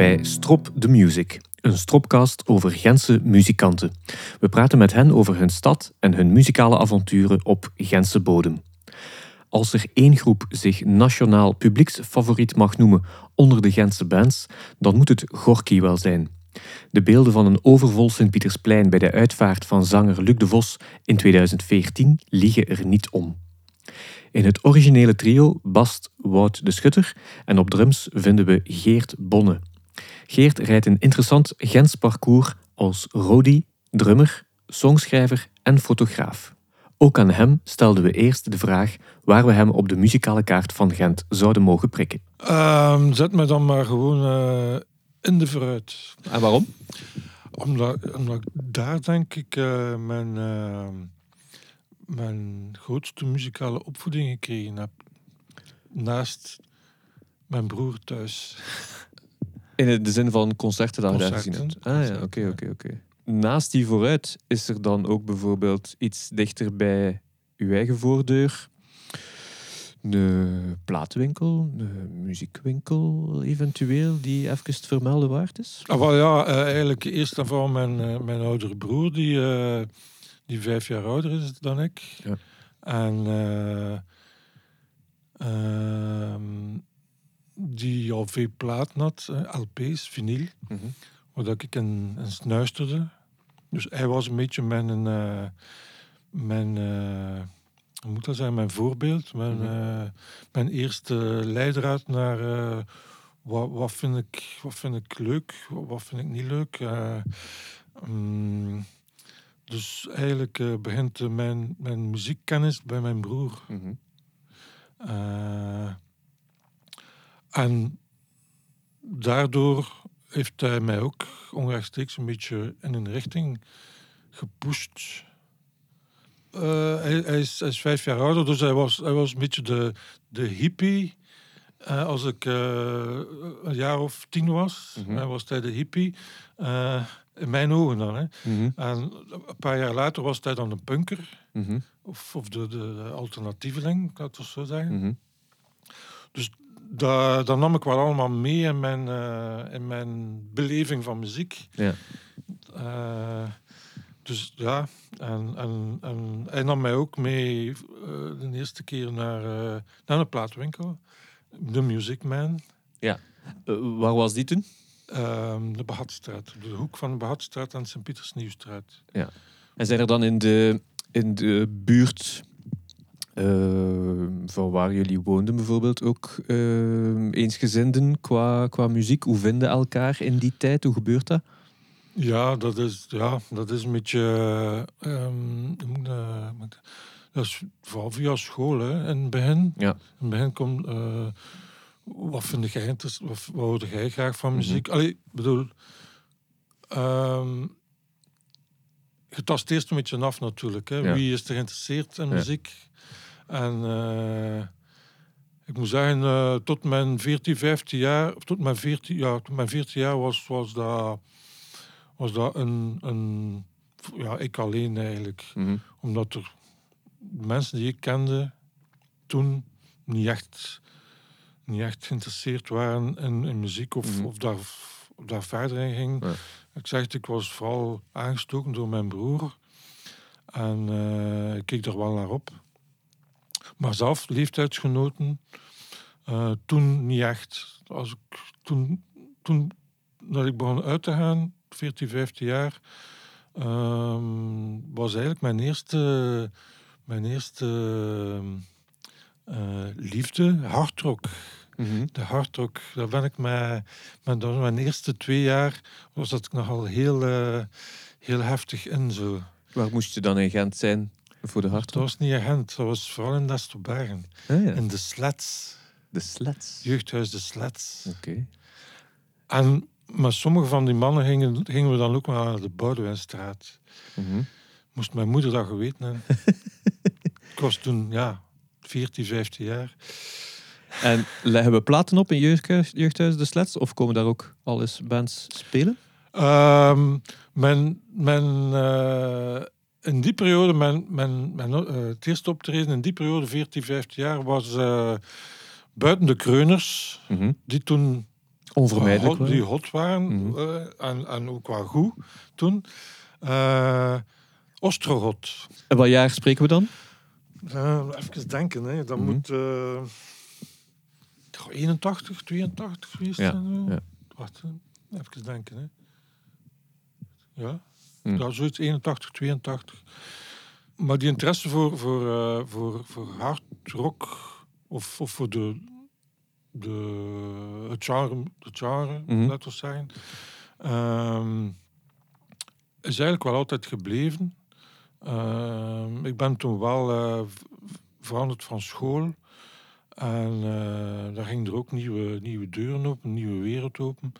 bij Strop the Music, een stropcast over Gentse muzikanten. We praten met hen over hun stad en hun muzikale avonturen op Gentse bodem. Als er één groep zich nationaal publieksfavoriet mag noemen onder de Gentse bands, dan moet het Gorky wel zijn. De beelden van een overvol Sint-Pietersplein bij de uitvaart van zanger Luc de Vos in 2014 liegen er niet om. In het originele trio bast Wout de Schutter en op drums vinden we Geert Bonne. Geert rijdt een interessant Gens parcours als roadie, drummer, songschrijver en fotograaf. Ook aan hem stelden we eerst de vraag waar we hem op de muzikale kaart van Gent zouden mogen prikken. Ehm, zet me dan maar gewoon eh, in de vooruit. En waarom? Omdat, omdat ik daar denk ik uh, mijn, uh, mijn grootste muzikale opvoeding gekregen heb. Naast mijn broer thuis. In de zin van concerten dat je daar gezien hebt? Ah ja, oké, oké, oké. Naast die vooruit is er dan ook bijvoorbeeld iets dichter bij uw eigen voordeur. Een plaatwinkel, een muziekwinkel eventueel, die even het vermelden waard is? Ah, wel ja, uh, eigenlijk eerst en vooral mijn, uh, mijn oudere broer, die, uh, die vijf jaar ouder is dan ik. Ja. En ehm, die al veel platen had, LP's, vinyl, Mhm. waar ik in, in snuisterde. Dus hij was een beetje mijn, mijn hoe moet dat zijn, mijn voorbeeld, mijn, uh, mijn eerste leidraad naar wat, wat, vind ik, wat vind ik leuk, wat, wat vind ik niet leuk. Um, dus eigenlijk begint mijn, mijn muziekkennis bij mijn broer. Uh, en daardoor heeft hij mij ook onrechtstreeks een beetje in een richting gepusht. Uh, hij, hij, is, hij, is, vijf jaar ouder, dus hij was, hij was een beetje de, de hippie. Uh, als ik uh, een jaar of tien was, mm-hmm. was hij de hippie. in mijn ogen dan. Hè. Mhm. En een paar jaar later was hij dan een punker. Mhm. Of, of de, de, de alternatieveling, laten we zo zeggen. Mhm. Dus dat, dat nam ik wel allemaal mee in mijn, uh, in mijn beleving van muziek. Ja. Uh, dus ja, en, en, en hij nam mij ook mee uh, de eerste keer naar, naar een plaatwinkel. De Music Man. Ja. waar was die toen? Ehm, de Behatstraat. Op de hoek van de Behatstraat en Sint-Pieters-Nieuwstraat. Ja. En zijn er dan in de, in de buurt uh, van waar jullie woonden bijvoorbeeld ook uh, eensgezinden qua, qua muziek? Hoe vinden elkaar in die tijd? Hoe gebeurt dat? Ja, dat is, ja, dat is een beetje... Um, uh, dat is vooral via school, hè, in het begin. Ja. In het begin komt... Uh, wat vind jij interessant? Wat, wat hoorde jij graag van muziek? Mm -hmm. Allee, ik bedoel... Um, je tast eerst een beetje af natuurlijk. Hè. Ja. Wie is er geïnteresseerd in muziek? Ja. En uh, ik moet zeggen, uh, tot mijn 14, 15 jaar, tot mijn 14, ja, tot mijn 14 jaar was, was dat, was dat een, een, ja, ik alleen eigenlijk. Mm -hmm. Omdat er mensen die ik kende toen niet echt, niet echt geïnteresseerd waren in, in muziek of, Mhm. mm -hmm. of, daar, of daar verder in ging. Ja. Ik zeg het, ik was vooral aangestoken door mijn broer. En uh, ik keek er wel naar op. Maar zelf, leeftijdsgenoten, uh, toen niet echt. Als ik, toen, toen dat ik begon uit te gaan, 14, 15 jaar, um, was eigenlijk mijn eerste, mijn eerste uh, liefde hardrock. Mm -hmm. De hardrock, daar ben ik met, met mijn eerste twee jaar was dat nogal heel, uh, heel heftig in zo. Waar moest je dan in Gent zijn voor de hardrock? Dat was niet in Gent, dat was vooral in Destelbergen. Ah, ja. In de Slets. De Slets? Jeugdhuis de Slets. Oké. Okay. En met sommige van die mannen gingen, gingen we dan ook naar de Boudewijnstraat. Mm -hmm. Moest mijn moeder dat geweten hebben. ik was toen, ja, 14, 15 jaar. En leggen we platen op in jeugdhuis, jeugdhuis De Slets? Of komen daar ook al eens bands spelen? Um, mijn, mijn, uh, in die periode, mijn, mijn, mijn, uh, het eerste optreden in die periode, 14, 15 jaar, was uh, buiten de Kreuners, mm -hmm. die toen Onvermijdelijk hot, die hot waren Mhm. eh, en, en ook wel goed toen. Eh Ostrogot. En wat jaar spreken we dan? Eh, even denken, hè. dat Mhm. moet eh, goh, 81, 82 geweest Ja, zijn. zo. ja. Wacht, even denken. Hè. Ja, Mhm. ja, zoiets 81, 82. Maar die interesse voor, voor, eh, voor, voor hard rock of, of voor de, de, het genre, het genre Mhm. laten we zeggen, ehm, is eigenlijk wel altijd gebleven. Ehm, ik ben toen wel eh, veranderd van school. En eh, daar gingen er ook nieuwe, nieuwe deuren open, nieuwe wereld open.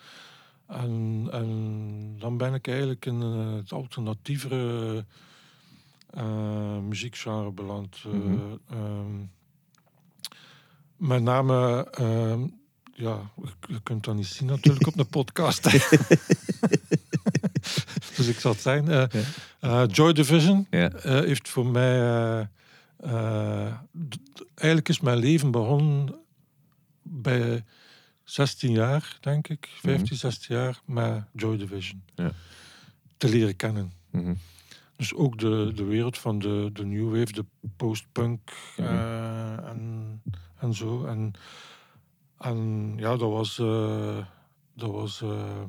En, en dan ben ik eigenlijk in eh, het alternatievere eh muziekgenre beland. Eh, Mhm. ehm, met name, ehm, ja, je- kunt dat niet zien natuurlijk op een podcast. dus ik zal het zijn. Joy Division Ja. heeft voor mij. eigenlijk is mijn leven begonnen bij 16 jaar, denk ik. 15, 16 jaar met Joy Division. Ja. Te leren kennen. Mhm. Dus ook de, de wereld van de, de new wave, de post-punk Mhm. eh, en, en zo. En, en ja, dat was, eh, dat, was, eh,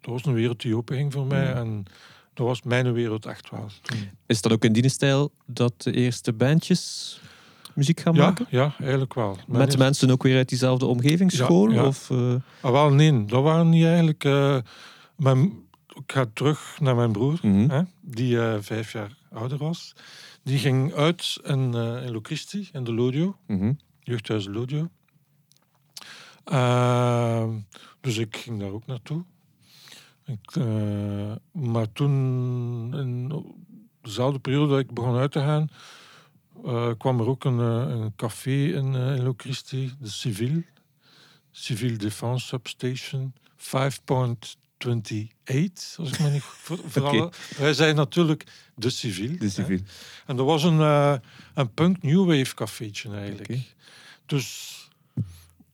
dat was een wereld die openging voor mij. Mhm. En dat was mijn wereld echt wel. Is dat ook in die stijl dat de eerste bandjes muziek gaan Ja, maken? ja, eigenlijk wel. Met eerste- mensen ook weer uit diezelfde omgevingsschool? Ja. Of, eh, Ah, wel, nee, dat waren niet eigenlijk. eh, mijn, ik ga terug naar mijn broer, mhm. hè, die eh, vijf jaar ouder was. Die ging uit in, in Locristi, in de Lodio, Mhm. jeugdhuis Lodio. Ehm, dus ik ging daar ook naartoe. Ik, maar toen, in dezelfde periode dat ik begon uit te gaan, eh, kwam er ook een, eh, een café in, eh in Locristi, de Civil. Civil Defense Substation, 5.28, als ik me niet vooral. Wij zijn natuurlijk de Civil. De hè. civiel. En dat was een, een punk new wave cafeetje eigenlijk. Oké. Dus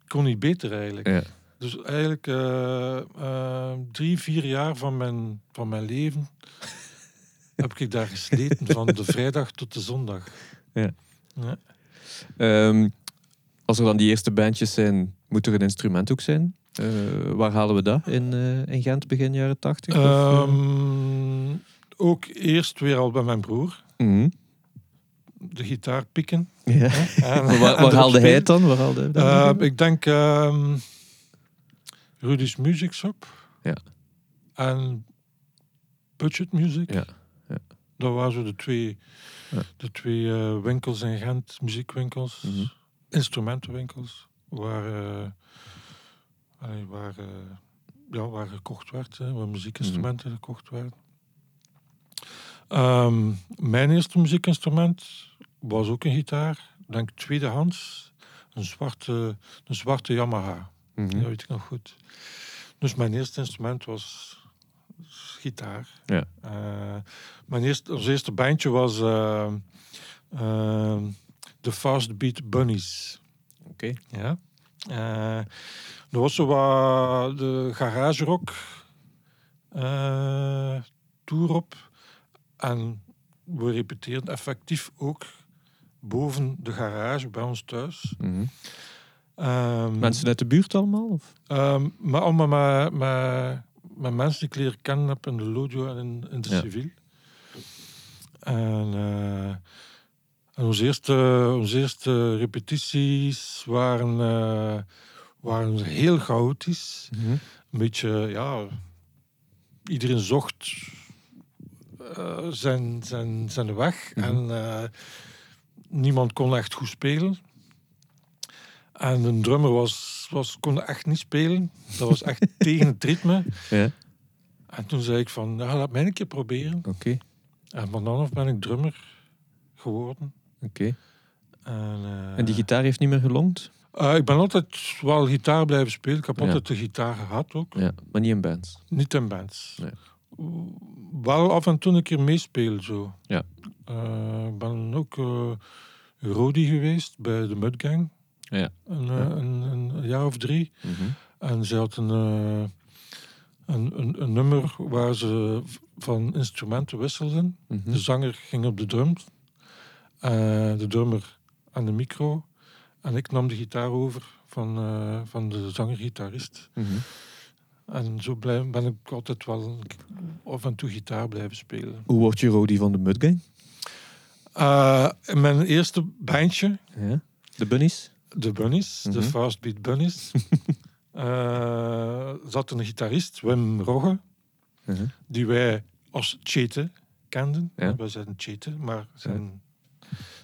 kon niet beter eigenlijk. Ja. Dus eigenlijk drie, vier jaar van mijn, van mijn leven heb ik daar gesleten, van de vrijdag tot de zondag. Ja. Ja. Ehm, als er dan die eerste bandjes zijn, moet er een instrument ook zijn? Eh, waar halen we dat in, eh, in Gent begin jaren tachtig? Ehm, ook eerst weer al bij mijn broer, Mhm. de gitaar pikken. ja. en- waar, haalde hij het dan? Waar haalde hij ik denk ehm Rudy's Music Shop. Ja. En Budget Music. Ja. Dat waren zo de twee, Ja. de twee eh, winkels in Gent, muziekwinkels, Mhm. instrumentenwinkels, waar, eh, allee, waar, eh, ja, waar gekocht werd, hè, waar muziekinstrumenten Mhm. gekocht werden. Ehm, mijn eerste muziekinstrument was ook een gitaar, denk tweedehands, een zwarte, een zwarte Yamaha. Mhm. Dat weet ik nog goed. Dus mijn eerste instrument was gitaar. Ja. Eh, mijn eerste, ons eerste bandje was eh, eh, de Fast Beat Bunnies. Oké. Ja. Eh, dat was zo wat de garage rock eh, tour op. En we repeteerden effectief ook boven de garage bij ons thuis. Mhm. Ehm, Mensen uit de buurt allemaal? Of? Ehm, maar allemaal met, met, met mensen die ik leren kennen heb in de Lodio en in, in de Ja. civiel. En, eh, en onze, eerste, onze eerste repetities waren, eh, waren heel chaotisch. Mhm. Een beetje, ja... Iedereen zocht eh, zijn, zijn, zijn weg. Mhm. En niemand kon echt goed spelen. En de drummer was, was, kon echt niet spelen. Dat was echt tegen het ritme. Ja, En toen zei ik van, ja, laat mij een keer proberen. oké. En van dan af ben ik drummer geworden. oké. En, eh, En die gitaar heeft niet meer gelongd? eh, ik ben altijd wel gitaar blijven spelen. Ik heb Ja. altijd de gitaar gehad ook. Ja, maar niet in bands. Niet in bands. Nee. Wel af en toe een keer meespelen zo. Ja. Eh, ik ben ook Rodi geweest bij de Mudgang. Ja. Een, eh, een, een jaar of drie. Mhm. En ze had een, eh, een, een, een nummer waar ze van instrumenten wisselden. Mhm. De zanger ging op de drums, eh, de drummer aan de micro. En ik nam de gitaar over van, van de zanger-gitarist. Mhm. En zo blijf, ben ik altijd wel af en toe gitaar blijven spelen. Hoe word je Rody van de Mudgang? In mijn eerste bandje, Ja. De Bunnies? De Bunnies, de Mhm. Fastbeat Bunnies, eh, zat een gitarist, Wim Rogge. Mhm. die wij als Chete kenden. Ja. Wij zijn Chete, maar zijn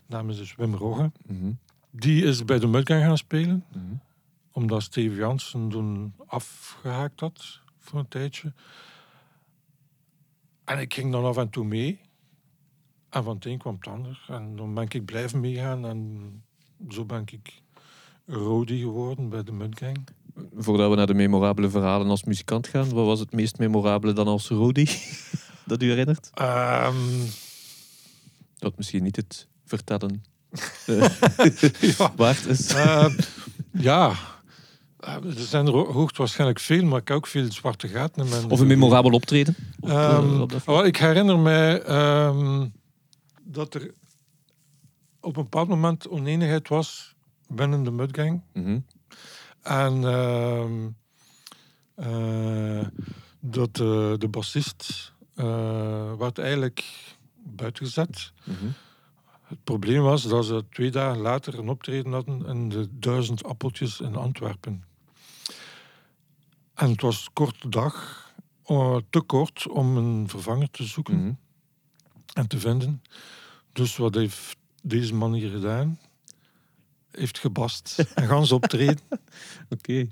naam is dus Wim Rogge. Mhm. Die is bij de Mudgang gaan spelen, omdat Steve Jansen toen afgehaakt had voor een tijdje. En ik ging dan af en toe mee. En van het een kwam het ander. En dan ben ik blijven meegaan. En zo ben ik Rodi geworden bij de Mudgang. Voordat we naar de memorabele verhalen als muzikant gaan, wat was het meest memorabele dan als Rody? dat u herinnert? Ehm, Dat misschien niet het vertellen eh, ja. waard is. Eh, ja, Eh, er zijn er ho- hoogstwaarschijnlijk veel, maar ik heb ook veel zwarte gaten in mijn... Of een memorabel optreden? Op, eh, Ehm, op wel, ik herinner mij ehm, dat er op een bepaald moment oneenigheid was binnen de Mudgang. Mhm. En ehm, eh, dat eh, de bassist eh werd eigenlijk buitengezet. Mhm. Het probleem was dat ze twee dagen later een optreden hadden in de Duizend Appeltjes in Antwerpen. En het was een korte dag, te kort om een vervanger te zoeken Mhm. en te vinden. Dus wat heeft deze man hier gedaan? Heeft gebast en gaan ze optreden Oké,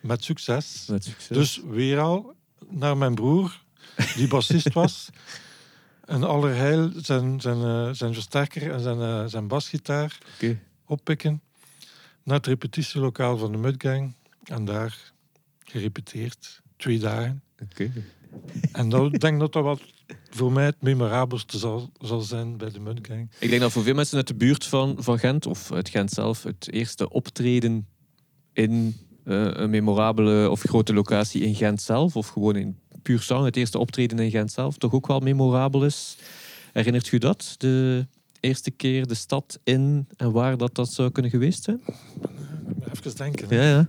met succes. met succes. Dus weer al naar mijn broer, die bassist was. En allerheil zijn, zijn, eh, zijn versterker en zijn, eh, zijn basgitaar oppikken. Naar het repetitielokaal van de Mudgang. En daar gerepeteerd. Twee dagen. Oké. En dat, ik denk dat dat wat voor mij het memorabelste zal, zal zijn bij de Mudgang. Ik denk dat voor veel mensen uit de buurt van, van Gent, of uit Gent zelf, het eerste optreden in eh, een memorabele of grote locatie in Gent zelf, of gewoon in puur zang, het eerste optreden in Gent zelf, toch ook wel memorabel is. Herinnert u dat? De eerste keer de stad in en waar dat, dat zou kunnen geweest zijn? Even denken. Ja,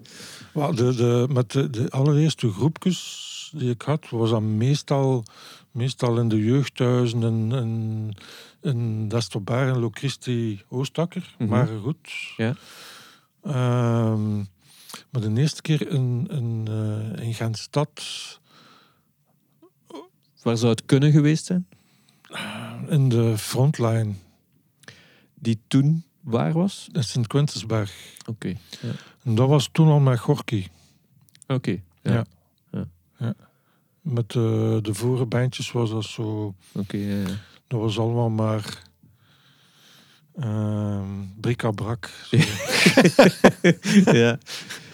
ja. De, de, met de, de allereerste groepjes die ik had, was dat meestal, meestal in de jeugdhuizen in, in, in Destelbaar en Locristi Oostakker. Mhm. Maar goed. Ja. Ehm, maar de eerste keer in, in, eh in Gentstad, Waar zou het kunnen geweest zijn? in de frontline, Die toen waar was? in Sint-Quintusberg. Oké. Ja. En dat was toen al met Gorky. Oké. Ja. Ja. Met de, de vorige bandjes was dat zo... Oké, ja, ja. Dat was allemaal maar ehm bric-à-brac. ja.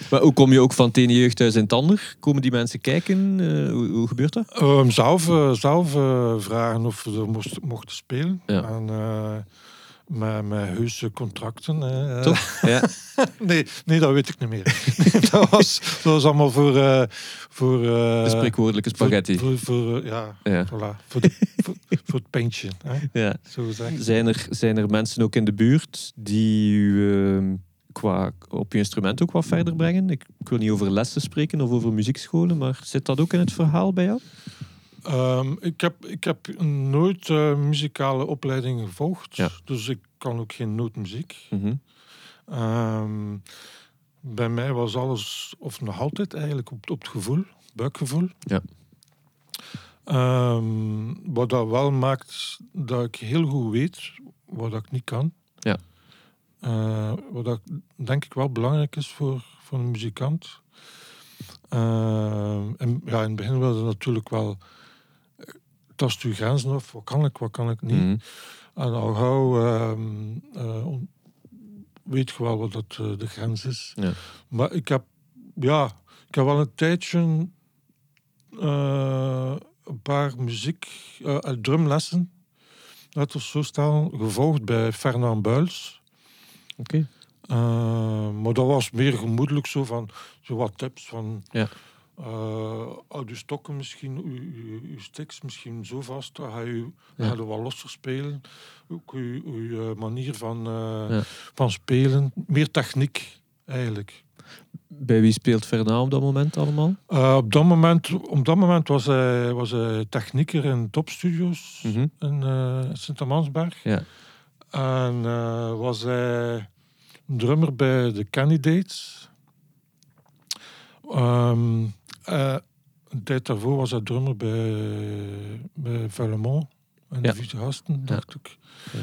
Maar hoe kom je ook van het ene jeugdhuis in het ander? Komen die mensen kijken? Eh, hoe, hoe gebeurt dat? Ehm, zelf eh, zelf eh, vragen of we er moest, mochten spelen. Ja. En, eh, met, met heuse contracten. hè. Toch? Ja. nee, nee, dat weet ik niet meer. dat, was, dat was allemaal voor... eh, voor eh, De spreekwoordelijke spaghetti. Voor, voor, eh, ja, Ja. voilà. Voor, de- voor, voor het pintje. Hè? Ja. Zo. Zijn, er, zijn er mensen ook in de buurt die u ehm, qua, op je instrument ook wat verder brengen? Ik, ik wil niet over lessen spreken of over muziekscholen, maar zit dat ook in het verhaal bij jou? Ehm, ik, heb, ik heb nooit eh, muzikale opleiding gevolgd. Ja. Dus ik kan ook geen nootmuziek. Mhm. Ehm, bij mij was alles, of nog altijd eigenlijk, op, op het gevoel, buikgevoel. Ja. Ehm, wat dat wel maakt dat ik heel goed weet wat ik niet kan. Ja. Eh, wat dat denk ik wel belangrijk is voor, voor een muzikant. En ja, in het begin wilde natuurlijk wel tast uw grenzen af. Wat kan ik, wat kan ik niet? Mhm. En al gauw ehm, eh, weet je wel wat dat, eh, de grens is. Ja. Maar ik heb, ja, ik heb wel een tijdje eh, een paar muziek, drumlessen, laten we zo stellen, gevolgd bij Fernand Buils. Oké. Maar dat was meer gemoedelijk zo van zo wat tips van. Ja. Eh, houd je stokken misschien, uw, sticks misschien zo vast, dan ga je, Ja. ga je wat losser spelen. Ook uw, uw eh, manier van, eh, Ja. van spelen. Meer techniek, eigenlijk. Bij wie speelt Fernand op dat moment allemaal? Op, dat moment, op dat moment was hij, was hij technieker in topstudios Mhm. in Sint-Amansberg. Ja. En was hij drummer bij de Candidates. Ehm, eh, een tijd daarvoor was hij drummer bij, bij. En Ja. de Vieze Gasten, dacht ik. Ja.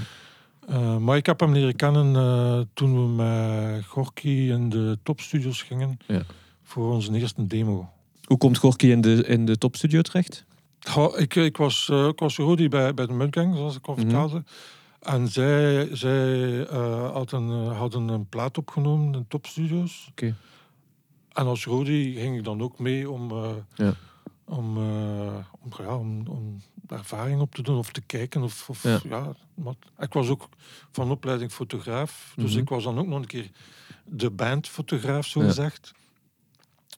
Eh, maar ik heb hem leren kennen eh, toen we met Gorky in de topstudios gingen. Ja. Voor onze eerste demo. Hoe komt Gorky in de, in de topstudio terecht? Ik, ik was, eh ik was Rodi bij, bij de Mudgang, zoals ik al Mhm. vertelde. En zij, zij hadden, hadden een plaat opgenomen in topstudios. Oké. En als Rodi ging ik dan ook mee om, eh, Ja. om, eh, om, ja, om, om ervaring op te doen of te kijken. Of, of, Ja. ja. wat. Ik was ook van opleiding fotograaf. Dus Mhm. ik was dan ook nog een keer de bandfotograaf, zo gezegd.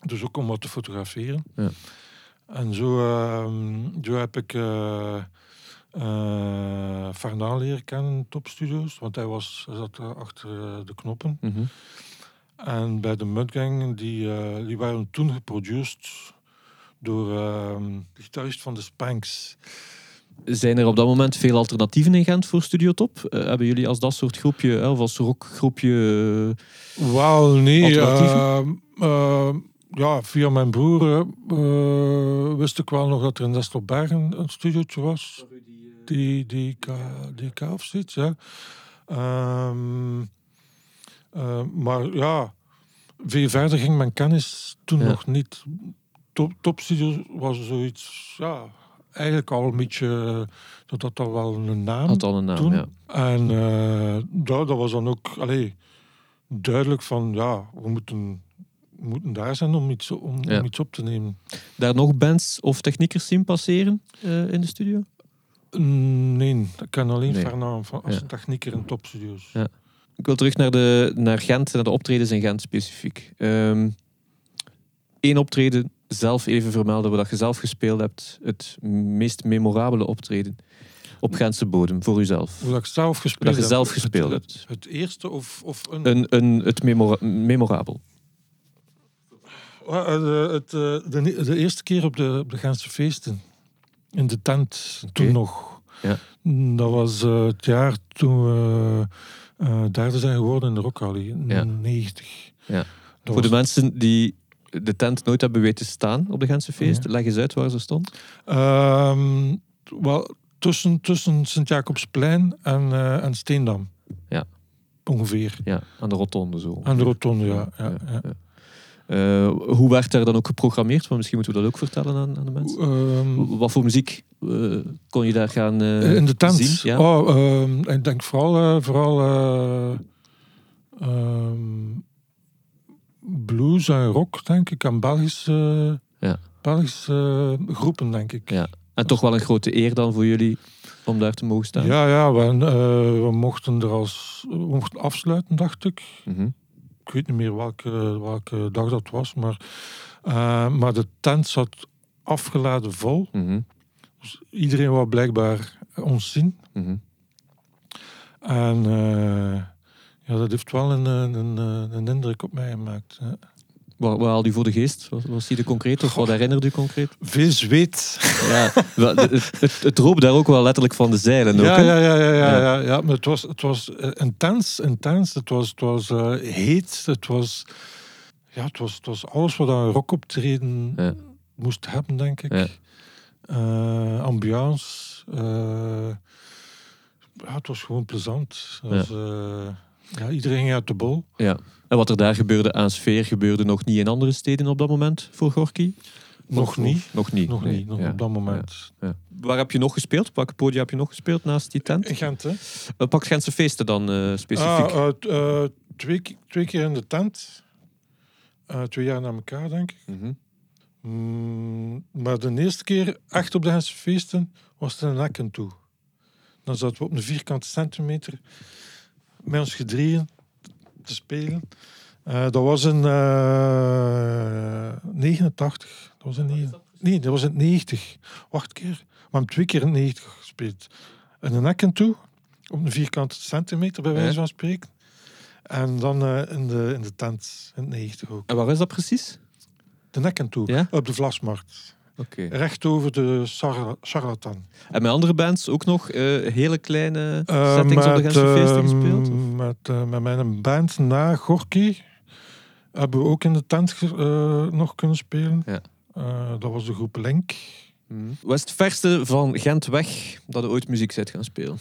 Dus ook om wat te fotograferen. Ja. En zo, ehm, zo heb ik eh, Fernand leren kennen in topstudios. Want hij, was, hij zat achter de knoppen. Mhm. En bij de Mudgang, die, eh, die waren toen geproduceerd door ehm, de gitarist van de Spanks. Zijn er op dat moment veel alternatieven in Gent voor Studio Top? Eh, hebben jullie als dat soort groepje, eh, of als rockgroepje... eh, Wel, nee. Ja, via mijn broer eh, wist ik wel nog dat er in Destelbergen een studiootje was. Die, die, K, die. Ehm, eh, maar ja, veel verder ging mijn kennis toen Ja. nog niet. Top, topstudio was zoiets, ja, eigenlijk al een beetje, dat had al wel een naam. had al een naam, toen. ja. En eh, dat, dat was dan ook allee, duidelijk van, ja, we moeten, moeten daar zijn om iets, om, Ja. om iets op te nemen. Daar nog bands of techniekers zien passeren eh, in de studio? Mm, Nee, ik ken alleen Nee. Fernand van, als Ja. technieker in topstudio's. Ja. Ik wil terug naar, de, naar Gent, naar de optredens in Gent specifiek. Eén optreden zelf even vermelden, waar dat je zelf gespeeld hebt. Het meest memorabele optreden op Gentse bodem, voor uzelf. Hoe dat ik zelf gespeeld Dat je heb. zelf gespeeld het, hebt. Het, eerste of, of een... Een, een, het memora memorabel. De, het, eh, de, de eerste keer op de, op de Gentse feesten. In de tent, toen nog. Ja. Dat was eh, het jaar toen we eh, derde zijn geworden in de Rockhally. In Ja. 90. Ja. Voor de mensen die de tent nooit hebben weten staan op de Gentse feest, leg eens uit waar ze stond. Ehm, wel, tussen, tussen Sint-Jacobsplein en, eh, en Steendam. Ja. Ongeveer. Ja, aan de rotonde zo. Aan de rotonde, ja. ja, ja. Eh, hoe werd daar dan ook geprogrammeerd? Want misschien moeten we dat ook vertellen aan, aan de mensen. Ehm, Wat voor muziek eh, kon je daar gaan eh, in de tent? zien? Ja? Oh, ehm, ik denk vooral, vooral eh, ehm, blues en rock, denk ik. En Belgische, Ja. Belgische groepen, denk ik. Ja. En toch wel een grote eer dan voor jullie om daar te mogen staan. ja, ja we, we mochten er als we mochten afsluiten, dacht ik. Mhm. Ik weet niet meer welke, welke dag dat was, maar, eh, maar de tent zat afgeladen vol. Mhm. Dus iedereen wou blijkbaar ons zien. Mhm. En eh, ja, dat heeft wel een, een, een, een indruk op mij gemaakt. hè. Wat, wat haalde u voor de geest? Was, was die de concreet of wat herinnerde u concreet? Veel zweet. Ja, het, het, daar ook wel letterlijk van de zeilen. Ook, Ja, hè? ja, ja, ja, ja, Ja. ja. Maar het was, het was eh, intens, intens. Het was, het was eh, heet. Het was, ja, het, was, het was alles wat een rockoptreden Ja. moest hebben, denk ik. Ja. Eh, ambiance. ja, het was gewoon plezant. Ja, iedereen ging uit de bol. Ja. En wat er daar gebeurde aan sfeer, gebeurde nog niet in andere steden op dat moment voor Gorky? Nog niet. Nog niet. Nog nee. niet, nog Ja. op dat moment. Ja. Waar heb je nog gespeeld? Welke podia heb je nog gespeeld naast die tent? In Gent, hè? Uh, pak Gentse feesten dan eh, specifiek. Ah, eh, eh, twee, twee keer in de tent. Eh, twee jaar na elkaar, denk ik. Mhm. Mm, maar de eerste keer echt op de Gentse feesten was het in Ekken toe. Dan zaten we op een vierkante centimeter met ons gedrieën te spelen. Eh, dat was in eh 89. Dat was in nee, dat was in 90. Wacht een keer. We hebben twee keer in 90 gespeeld. In een ekken toe, op een vierkante centimeter bij wijze van spreken. En dan eh, in, de, in de tent in 90 ook. En waar is dat precies? De nekken toe, Ja? op de Vlasmarkt. Recht over de Char- Charlatan. En met andere bands ook nog eh, hele kleine Eh, settings op de Gentse eh, feesten gespeeld? Met, eh, met mijn band na Gorky hebben we ook in de tent nog kunnen spelen. Ja. Dat was de groep Link. Mhm. Wat is het verste van Gent weg dat je ooit muziek zit gaan spelen?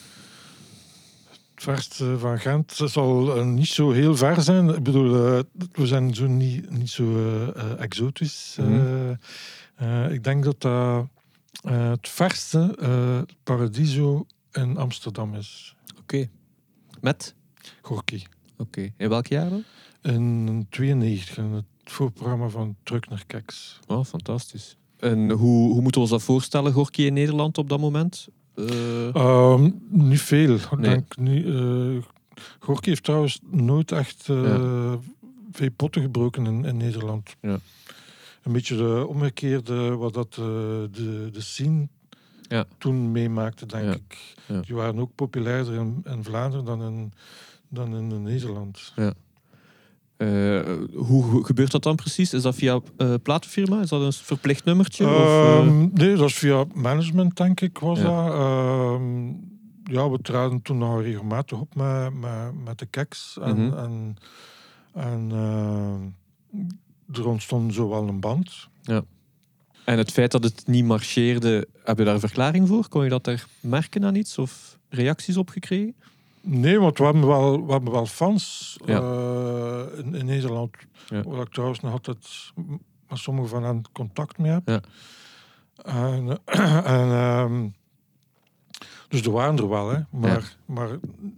Het verste van Gent zal niet zo heel ver zijn. Ik bedoel, we zijn zo niet, niet zo exotisch. Mhm. Eh, ik denk dat dat eh, het verste eh, Paradiso in Amsterdam is. Oké. Met? Gorky. Oké. In welk jaar dan? In 92, in het voorprogramma van Truck naar Keks. Oh, fantastisch. En hoe, hoe moeten we ons dat voorstellen, Gorky in Nederland op dat moment? Ehm, niet veel. Ik Nee. denk niet, Gorky heeft trouwens nooit echt eh, veel potten gebroken in, in Nederland. Ja. Een beetje de omgekeerde wat dat eh, de, de scene Ja. toen meemaakte, denk Ja. ik. Ja. Die waren ook populairder in, in Vlaanderen dan in, dan in Nederland. eh, hoe hoe gebeurt dat dan precies? Is dat via eh platenfirma? Is dat een verplicht nummertje? of, eh? Ehm, nee, dat is via management, denk ik, was Ja. dat. Ehm, ja, we traden toen nog regelmatig op met, met, met de keks. En, Mhm. en, en ehm, er ontstond zo wel een band. En het feit dat het niet marcheerde, heb je daar een verklaring voor? Kon je dat daar merken aan iets? Of reacties op gekregen? Nee, want we hebben wel, we hebben wel fans Ja. eh, in, in Nederland. Ja. Waar ik trouwens nog altijd met sommige van hen contact mee heb. Ja. En, en, ehm, dus er waren er wel, hè. Maar, maar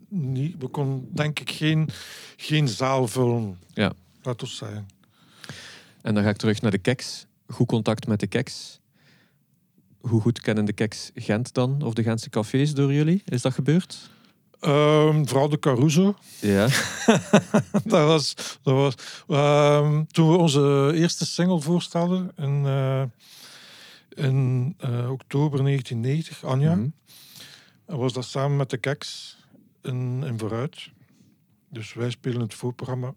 niet, we konden denk ik geen, geen zaal vullen. Ja. Laat ons zeggen. En dan ga ik terug naar de Keks. Goed contact met de Keks. Hoe goed kennen de Keks Gent dan? Of de Gentse cafés door jullie? Is dat gebeurd? Ehm, vooral de Caruso. Ja. dat was, dat was ehm, toen we onze eerste single voorstelden in, eh, in eh, oktober 1990, Anja, Mhm. was dat samen met de Keks in, in Vooruit. Dus wij spelen het voorprogramma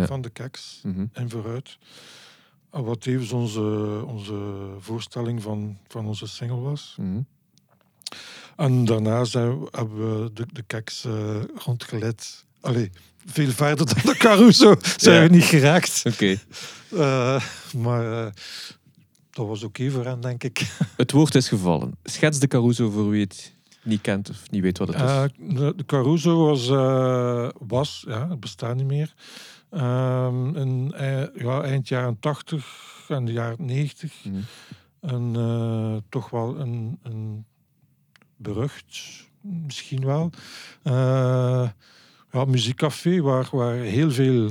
Ja. van de Keks Mhm. in Vooruit. En Wat tevens onze, onze voorstelling van, van onze single was. Mhm. En daarna zijn we, hebben we de, de Keks eh, rondgeleid. Allee, veel verder dan de Caruso zijn Ja. we niet geraakt. Oké. Eh, maar eh, dat was oké voor hen, denk ik. Het woord is gevallen. Schets de Caruso voor wie het niet kent of niet weet wat het is. De, Caruso was, was, ja, het bestaat niet meer. Ehm, in, ja, eind jaren 80 en de jaren 90. Mhm. En eh, toch wel een, een berucht, misschien wel. Eh, ja, muziekcafé waar, waar heel veel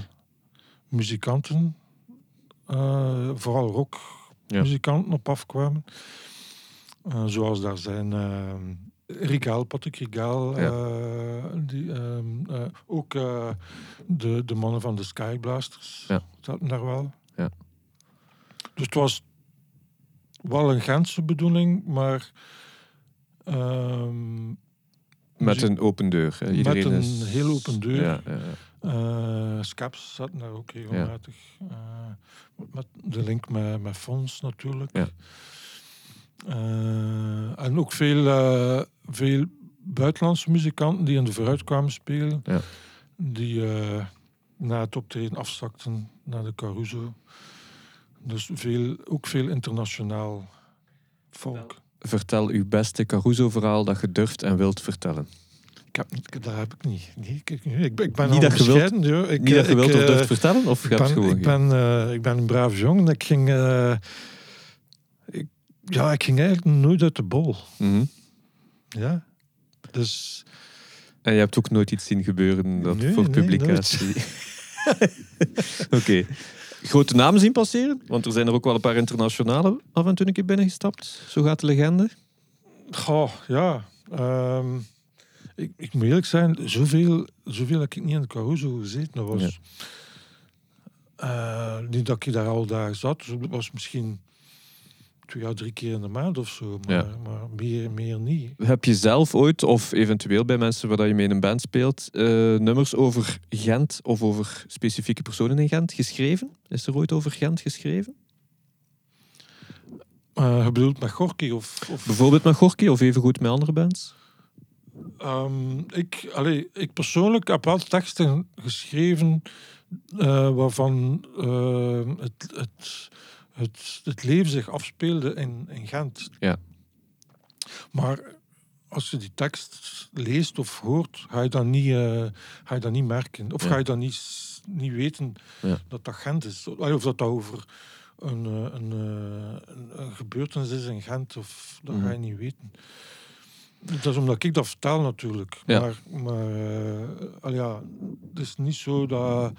muzikanten, eh, vooral rockmuzikanten, op afkwamen. Zoals daar zijn eh Rigaal, Patrick Rigaal, Ja. eh, die, ehm, eh, ook eh, de, de mannen van de Skyblasters Ja. zaten daar wel. Ja. Dus het was wel een Gentse bedoeling, maar ehm, Met een open deur. hè. Iedereen een is... heel open deur. Ja, ja, Scaps zaten daar ook regelmatig. Met de link met, met Fons natuurlijk. Ja. Eh, en ook veel, eh, veel buitenlandse muzikanten die in de vooruit kwamen spelen. Ja. Die eh, na het optreden afzakten naar de Caruso. Dus veel, ook veel internationaal volk. Vertel uw beste Caruso-verhaal dat je durft en wilt vertellen. Ik heb, niet- dat heb ik niet. Nee, ik, ik, ik ben- ik ben Niet al dat je wilt- joh. Ik, niet dat je ik, wilt of durft vertellen? Of Ik ben, gewoon ik, ben, ik ben een braaf jongen. Ik ging, ik, ja, ik ging eigenlijk nooit uit de bol. Mhm. Ja. Dus En je hebt ook nooit iets zien gebeuren dat Nee, voor nee, publicatie. Oké. Grote namen zien passeren? Want er zijn er ook wel een paar internationale af en toe een keer binnengestapt. Zo gaat de legende. goh, ja. ehm, ik, ik moet eerlijk zijn, zoveel, zoveel heb ik niet in de Caruso gezeten. Dat was, Ja. eh, niet dat ik daar al daar zat. Dus dat was misschien twee à drie keer in de maand of zo. Maar, Ja. maar meer, meer niet. Heb je zelf ooit, of eventueel bij mensen waar je mee in een band speelt, eh, nummers over Gent of over specifieke personen in Gent geschreven? Is er ooit over Gent geschreven? Eh, je bedoelt met Gorky of... of Bijvoorbeeld met Gorky of evengoed met andere bands? Ehm, ik, allee, ik persoonlijk heb wel teksten geschreven eh, waarvan eh, het, het, het, het leven zich afspeelde in, in Gent. Ja. Maar als je die tekst leest of hoort, ga je dat niet, eh, ga je dat niet merken. Of Ja. ga je dat niet, niet weten Ja. dat dat Gent is. Of dat dat over een, eh, een, eh, een, een gebeurtenis is in Gent. Of dat Mhm. ga je niet weten. Dat is omdat ik dat vertel natuurlijk. Ja. Maar, eh, ja, het is niet zo dat,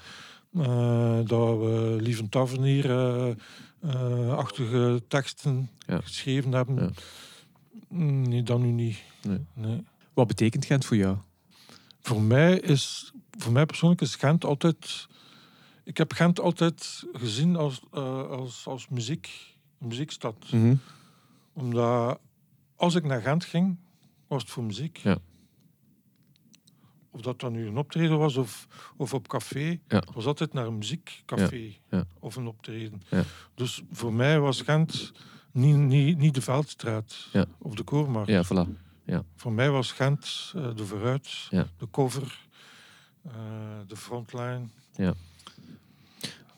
eh, dat we Lieven Tavernier eh, eh, achtige teksten Ja. geschreven hebben. Ja. Mm, Nee, dat nu niet. Nee. Nee. Wat betekent Gent voor jou? Voor mij is, voor mij persoonlijk is Gent altijd. Ik heb Gent altijd gezien als, eh, als, als muziek, muziekstad. Mhm. Omdat als ik naar Gent ging, was het voor muziek. Ja. Of dat dan nu een optreden was of, of op café, Ja. was altijd naar een muziekcafé Ja. of een optreden. Ja. Dus voor mij was Gent niet, niet, niet de Veldstraat Ja. of de Koormarkt. Ja, voilà. Voor mij was Gent eh, de vooruit, Ja. de cover, eh, de frontline.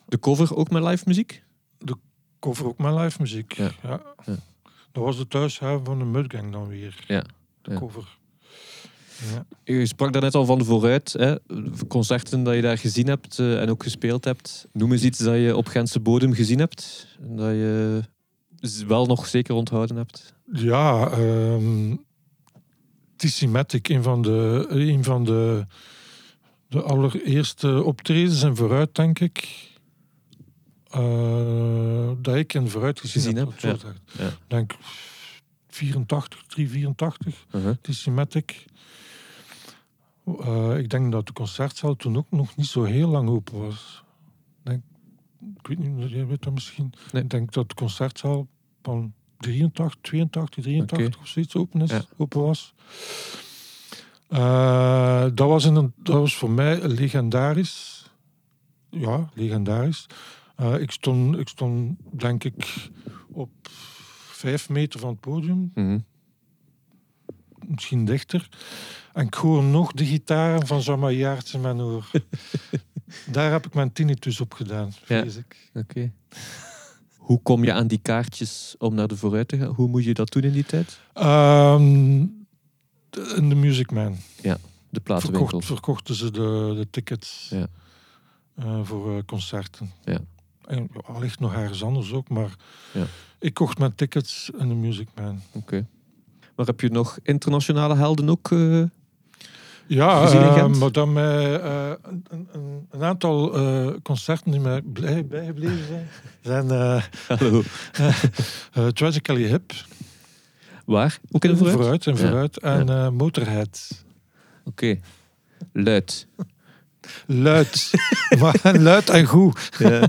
De cover ook met live muziek? Cover ook mijn live muziek. Ja. Ja. Ja. Dat was de thuishaven van de Mudgang dan weer. Ja. De Ja. cover. Ja. Je sprak daar net al van vooruit. Hè? Concerten dat je daar gezien hebt eh, en ook gespeeld hebt. Noem eens iets dat je op Gentse bodem gezien hebt. En dat je wel nog zeker onthouden hebt. Ja, ehm Tissimatic, een van de, een van de, de allereerste optredens en vooruit, denk ik. eh, dat ik in vooruit gezien, Gezien heb. heb, ja. denk 84, 384, Uh-huh. Tissimatic. Eh, ik denk dat de concertzaal toen ook nog niet zo heel lang open was. Ik Denk, ik weet niet, jij weet dat misschien. Nee. Ik denk dat de concertzaal van 83, 82, 83 Oké. of zoiets open, is, Ja. open was. Eh, dat, was een, dat was voor mij legendarisch. Ja, legendarisch. Eh, ik, stond, ik stond, denk ik, op vijf meter van het podium Mhm. misschien dichter. En ik hoor nog de gitaren van Jean Maillard in mijn oor. Daar heb ik mijn tinnitus op gedaan, Ja. vrees ik. Oké. Hoe kom je aan die kaartjes om naar de vooruit te gaan? Hoe moet je dat doen in die tijd? Ehm, de- in de Music Man De platenwinkel. verkocht, verkochten ze de, de tickets Ja. eh, voor eh, concerten. Ja. En ja, allicht nog ergens anders ook, maar Ja. ik kocht mijn tickets in de Music Man. Oké. Maar heb je nog internationale helden ook? eh? Ja, eh, maar dan mij, eh, een, een- een, aantal eh, concerten die mij blij bijgebleven zijn, zijn eh, Hallo. eh, Tragically Hip. Waar? Ook in de vooruit? en Ja. vooruit. En eh, Motorhead. Oké. Luid. Luid. maar luid en goed. Ja.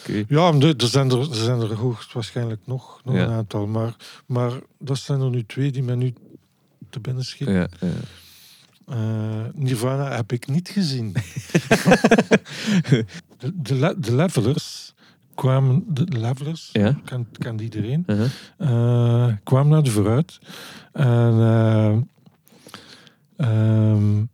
Oké. Ja, er zijn er, er, zijn er hoogstwaarschijnlijk nog, nog Ja. een aantal. Maar, maar dat zijn er nu twee die mij nu te binnen schieten. Ja, ja. Eh, Nirvana heb ik niet gezien. de, de, Le- de Levelers kwamen... De Levelers, Ja. kent, kent iedereen. Uh-huh. eh kwam naar de vooruit. En eh, ehm,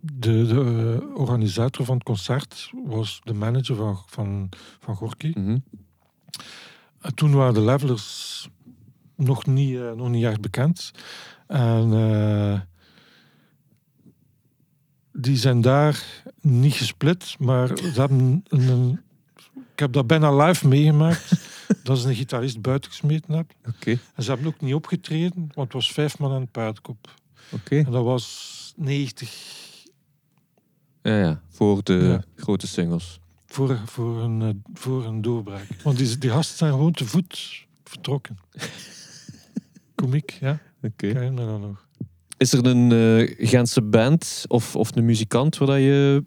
de, de organisator van het concert was de manager van, van, van Gorky. Mhm. En toen waren de levelers nog niet, eh, nog niet echt bekend. En eh, die zijn daar niet gesplit, maar ze hebben een, een- ik heb dat bijna live meegemaakt. dat ze een gitarist buiten gesmeten heb. Oké. En ze hebben ook niet opgetreden, want het was vijf man aan het paardkop. Oké. En dat was 90 Ja, ja. Voor de Ja. grote singles. voor, voor, een, eh, voor een doorbraak. Want die, die gasten zijn gewoon te voet vertrokken. Komiek, ja. Oké. Dan nog? Is er een uh, Gentse band of, of een muzikant waar dat je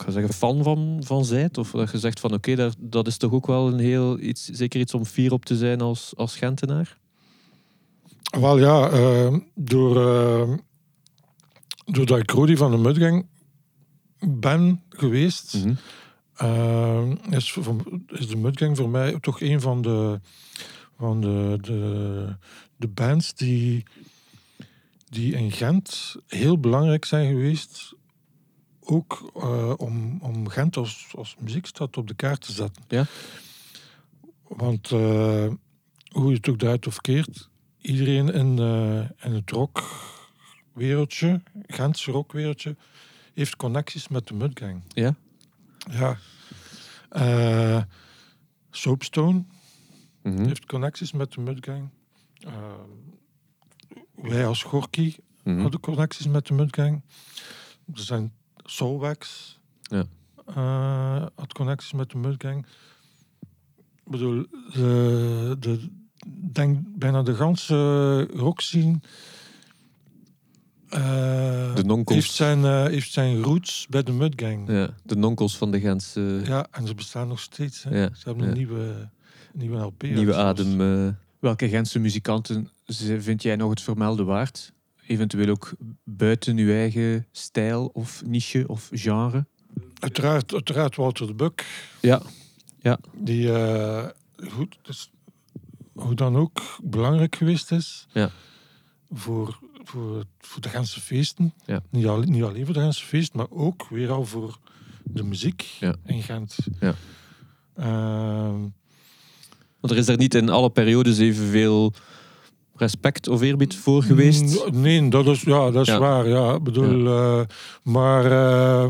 ik ga zeggen, fan van, van zijt? Of dat je zegt van oké, dat, dat is toch ook wel een heel iets, zeker iets om fier op te zijn als, als Gentenaar? Wel ja, uh, door, uh, doordat ik Rodi van de Mudgang ben geweest, mm -hmm. is, is de Mudgang voor mij toch een van de, van de, de, de bands die, die in Gent heel belangrijk zijn geweest ook uh, om, om Gent als, als muziekstad op de kaart te zetten. Ja. Want uh, hoe je het ook draait of keert, iedereen in, uh, in het rockwereldje, Gentse rockwereldje, heeft connecties met de Mudgang. Ja? Ja. Soapstone mm -hmm. heeft connecties met de Mudgang. Wij als Gorky mm -hmm. hadden connecties met de Mudgang. Er zijn Soulwax ja. Uh, had connecties met de Mudgang. Ik bedoel, de, de, denk bijna de ganse rockscene uh, de nonkels. heeft, zijn, uh, heeft zijn roots bij de Mudgang. Ja, de nonkels van de Gentse... Ja, en ze bestaan nog steeds. Hè. Ja. Ze hebben een nieuwe, nieuwe LP. Nieuwe adem. Welke Gentse muzikanten vind jij nog het vermelden waard? eventueel ook buiten uw eigen stijl of niche of genre? Uiteraard, uiteraard Walter de Buck. Ja. ja. Die uh, goed, dus, hoe dan ook belangrijk geweest is ja. voor, voor, voor de Gentse feesten. Ja. Niet, al, niet alleen voor de Gentse feesten, maar ook weer al voor de muziek ja. in Gent. Ja. Uh, Want er is er niet in alle periodes evenveel respect of eerbied voor geweest? Nee, dat is, ja, dat is waar. Ja. Ik bedoel, ja. Uh, maar uh,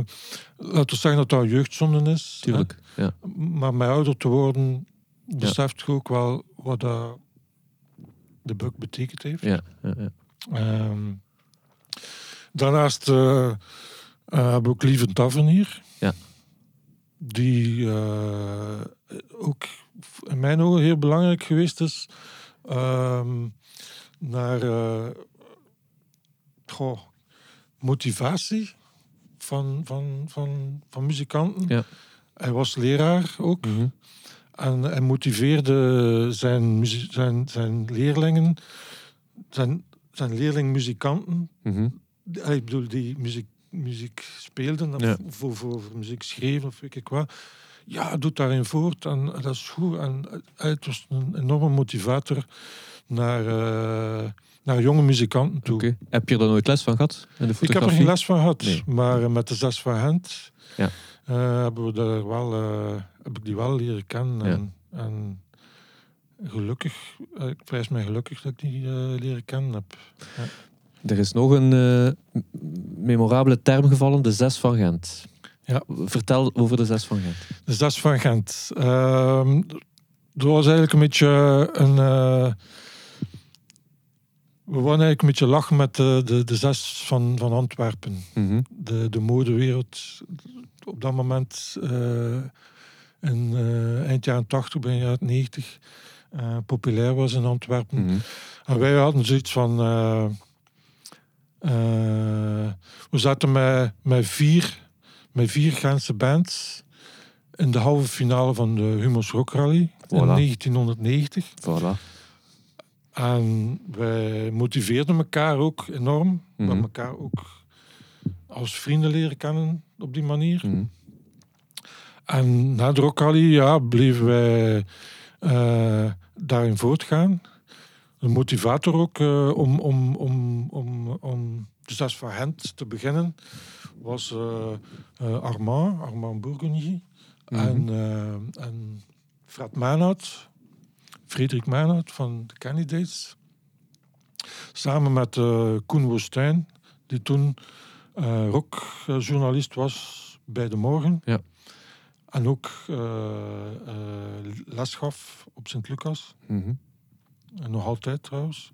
laten we zeggen dat dat jeugdzonde is. Tuurlijk, hè? ja. Maar met ouder te worden, beseft je ook wel wat de buk betekend heeft. Ja. Um, daarnaast hebben we ook Lieve Tavernier. Ja. Die ook in mijn ogen heel belangrijk geweest is. Um, naar uh, goh, motivatie van, van, van, van muzikanten. Ja. Hij was leraar ook. Mm -hmm. En hij motiveerde zijn, zijn, zijn leerlingen, zijn, zijn leerling-muzikanten. Mm -hmm. Ik bedoel, die muziek, muziek speelden, of ja. voor, voor, voor, muziek schreven of weet ik wat. Ja, doet daarin voort en dat is goed. En het was een enorme motivator naar, uh, naar jonge muzikanten toe. Okay. Heb je er nooit les van gehad? In de ik heb er geen les van gehad, nee. maar uh, met de zes van Gent ja. uh, hebben we daar wel, heb ik die wel leren kennen. Ja. En, en, gelukkig, ik prijs mij gelukkig dat ik die leren kennen heb. Ja. Er is nog een memorabele term gevallen, de zes van Gent. Ja. Vertel over de zes van Gent. De zes van Gent. Ehm, dat was eigenlijk een beetje een. Uh, we waren eigenlijk een beetje lachen met de, de, de zes van, van Antwerpen. Mm -hmm. de, de modewereld op dat moment, uh, in uh, eind jaren 80, begin jaren 90, populair was in Antwerpen. Mm -hmm. En wij hadden zoiets van. we zaten met, met vier met vier Gentse bands in de halve finale van de Humo's Rock Rally voilà. in 1990. Voilà. En wij motiveerden elkaar ook enorm. Mm We hebben elkaar ook als vrienden leren kennen op die manier. Mm -hmm. En na de Rock Rally ja, bleven wij uh, daarin voortgaan. De motivator ook uh, om, om, om, om, om de zes van Gent te beginnen was uh, uh, Armand, Armand Bourgogne. Mhm. En, uh, en Fred Frederik Manhout van de Candidates. Samen met Koen Woestijn, die toen rockjournalist was bij De Morgen. Ja. En ook les gaf op Sint-Lucas. Mm -hmm. En nog altijd trouwens.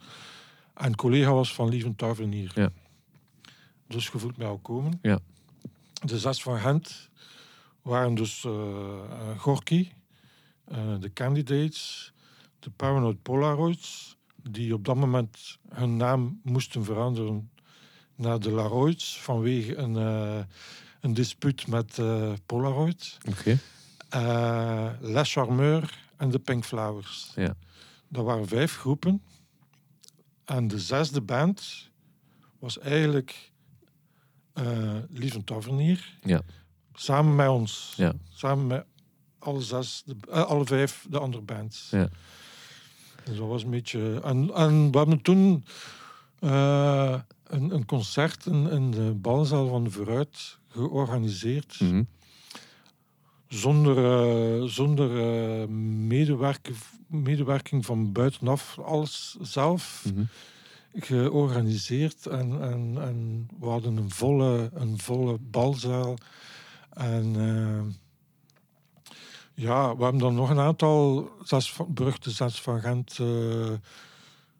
En collega was van Lieven Tavernier. Ja. Dus je voelt mij al komen. Ja. De zes van Gent waren dus uh, uh, Gorky, uh, de Candidates, de Paranoid Polaroids, die op dat moment hun naam moesten veranderen naar de Laroids vanwege een, eh, een dispuut met eh, Polaroid. Oké. Eh, Les Charmeurs en de Pink Flowers. Ja. Dat waren vijf groepen. En de zesde band was eigenlijk Lieve Tavernier. Ja. Samen met ons. Ja. Samen met alle zes, de, eh, alle vijf de andere bands. Ja. Dus dat was een beetje... En, en we hebben toen eh, een, een concert in, in de balzaal van de Vooruit georganiseerd Mhm. zonder, zonder medewerking, medewerking van buitenaf, alles zelf Mhm. Georganiseerd. En, en, en we hadden een volle, een volle balzaal. En eh, ja, we hebben dan nog een aantal, zes van, Brug de Zes van Gent, eh,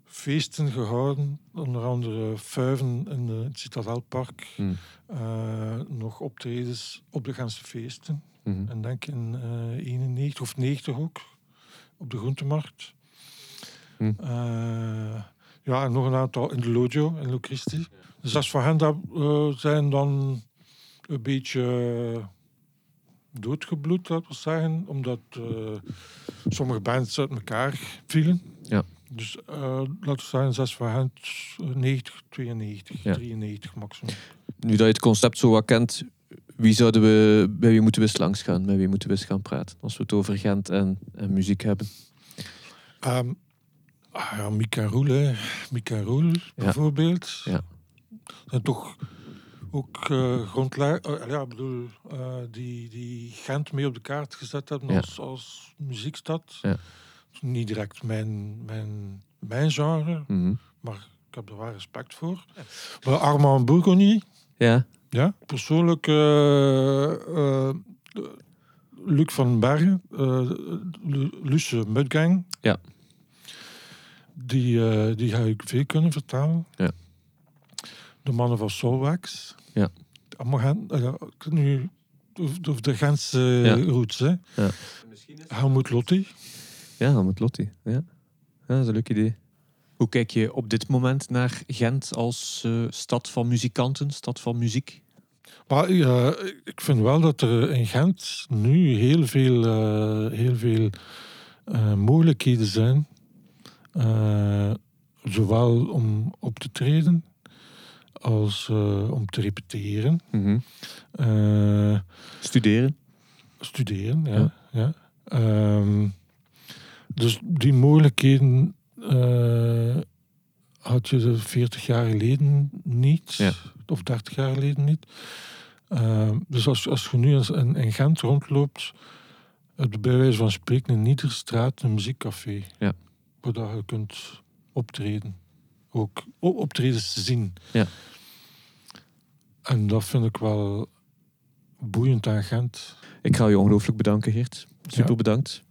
feesten gehouden. Onder andere Fuiven in het Citadelpark. Mhm. Eh, nog optredens op de Gentse feesten. Mhm. En denk in eh 91 of 90 ook. Op de groentemarkt. Hm. Ja, en nog een aantal in de Lojo, in Locristi. Dus dat is voor hen dat, zijn dan een beetje eh, doodgebloed, laten we zeggen. Omdat eh, sommige bands uit elkaar vielen. Ja. Dus eh, laten we zeggen, zes van hen, eh, 90, 92, Ja. 93 maximum. Nu dat je het concept zo wat kent, wie zouden we, bij wie moeten we eens langs gaan? Met wie moeten we eens gaan praten? Als we het over Gent en, en muziek hebben. Ehm ah ja, Mika Roel, hè. Mika Roel bijvoorbeeld. Ja. zijn toch ook uh, grondleiders, ja, ik bedoel, eh, die, die Gent mee op de kaart gezet hebben Ja. als, als muziekstad. Ja. Niet direct mijn, mijn, mijn genre, Mhm. maar ik heb er wel respect voor. Maar Armand Bourgogne, Ja, ja. Persoonlijk, eh, Luc van Bergen, uh, Luce Mudgang. Ja. Die, eh, die ga ik veel kunnen vertellen. Ja. De mannen van Solwax. Ja. Allemaal Gent, eh, nu over over de Gentse Ja. roots. Hè. Ja. Helmoet Lotti. ja dan met Lottie. Ja. ja, dat is een leuk idee. Hoe kijk je op dit moment naar Gent als eh, stad van muzikanten, stad van muziek? Maar ja, ik vind wel dat er in Gent nu heel veel, eh, heel veel eh, mogelijkheden zijn. Eh, zowel om op te treden als eh, om te repeteren. Mhm. Eh, Studeren? studeren, ja. Ja. ja. Ehm, dus die mogelijkheden had je er 40 jaar geleden niet, Ja. of 30 jaar geleden niet. Ehm, dus als, als je nu in, in Gent rondloopt, heb je bij wijze van spreken in iedere straat een muziekcafé. Ja. Waar dat je kunt optreden. Ook optredens te zien. Ja. En dat vind ik wel boeiend aan Gent. Ik ga je ongelooflijk bedanken, Geert. Super Ja. bedankt.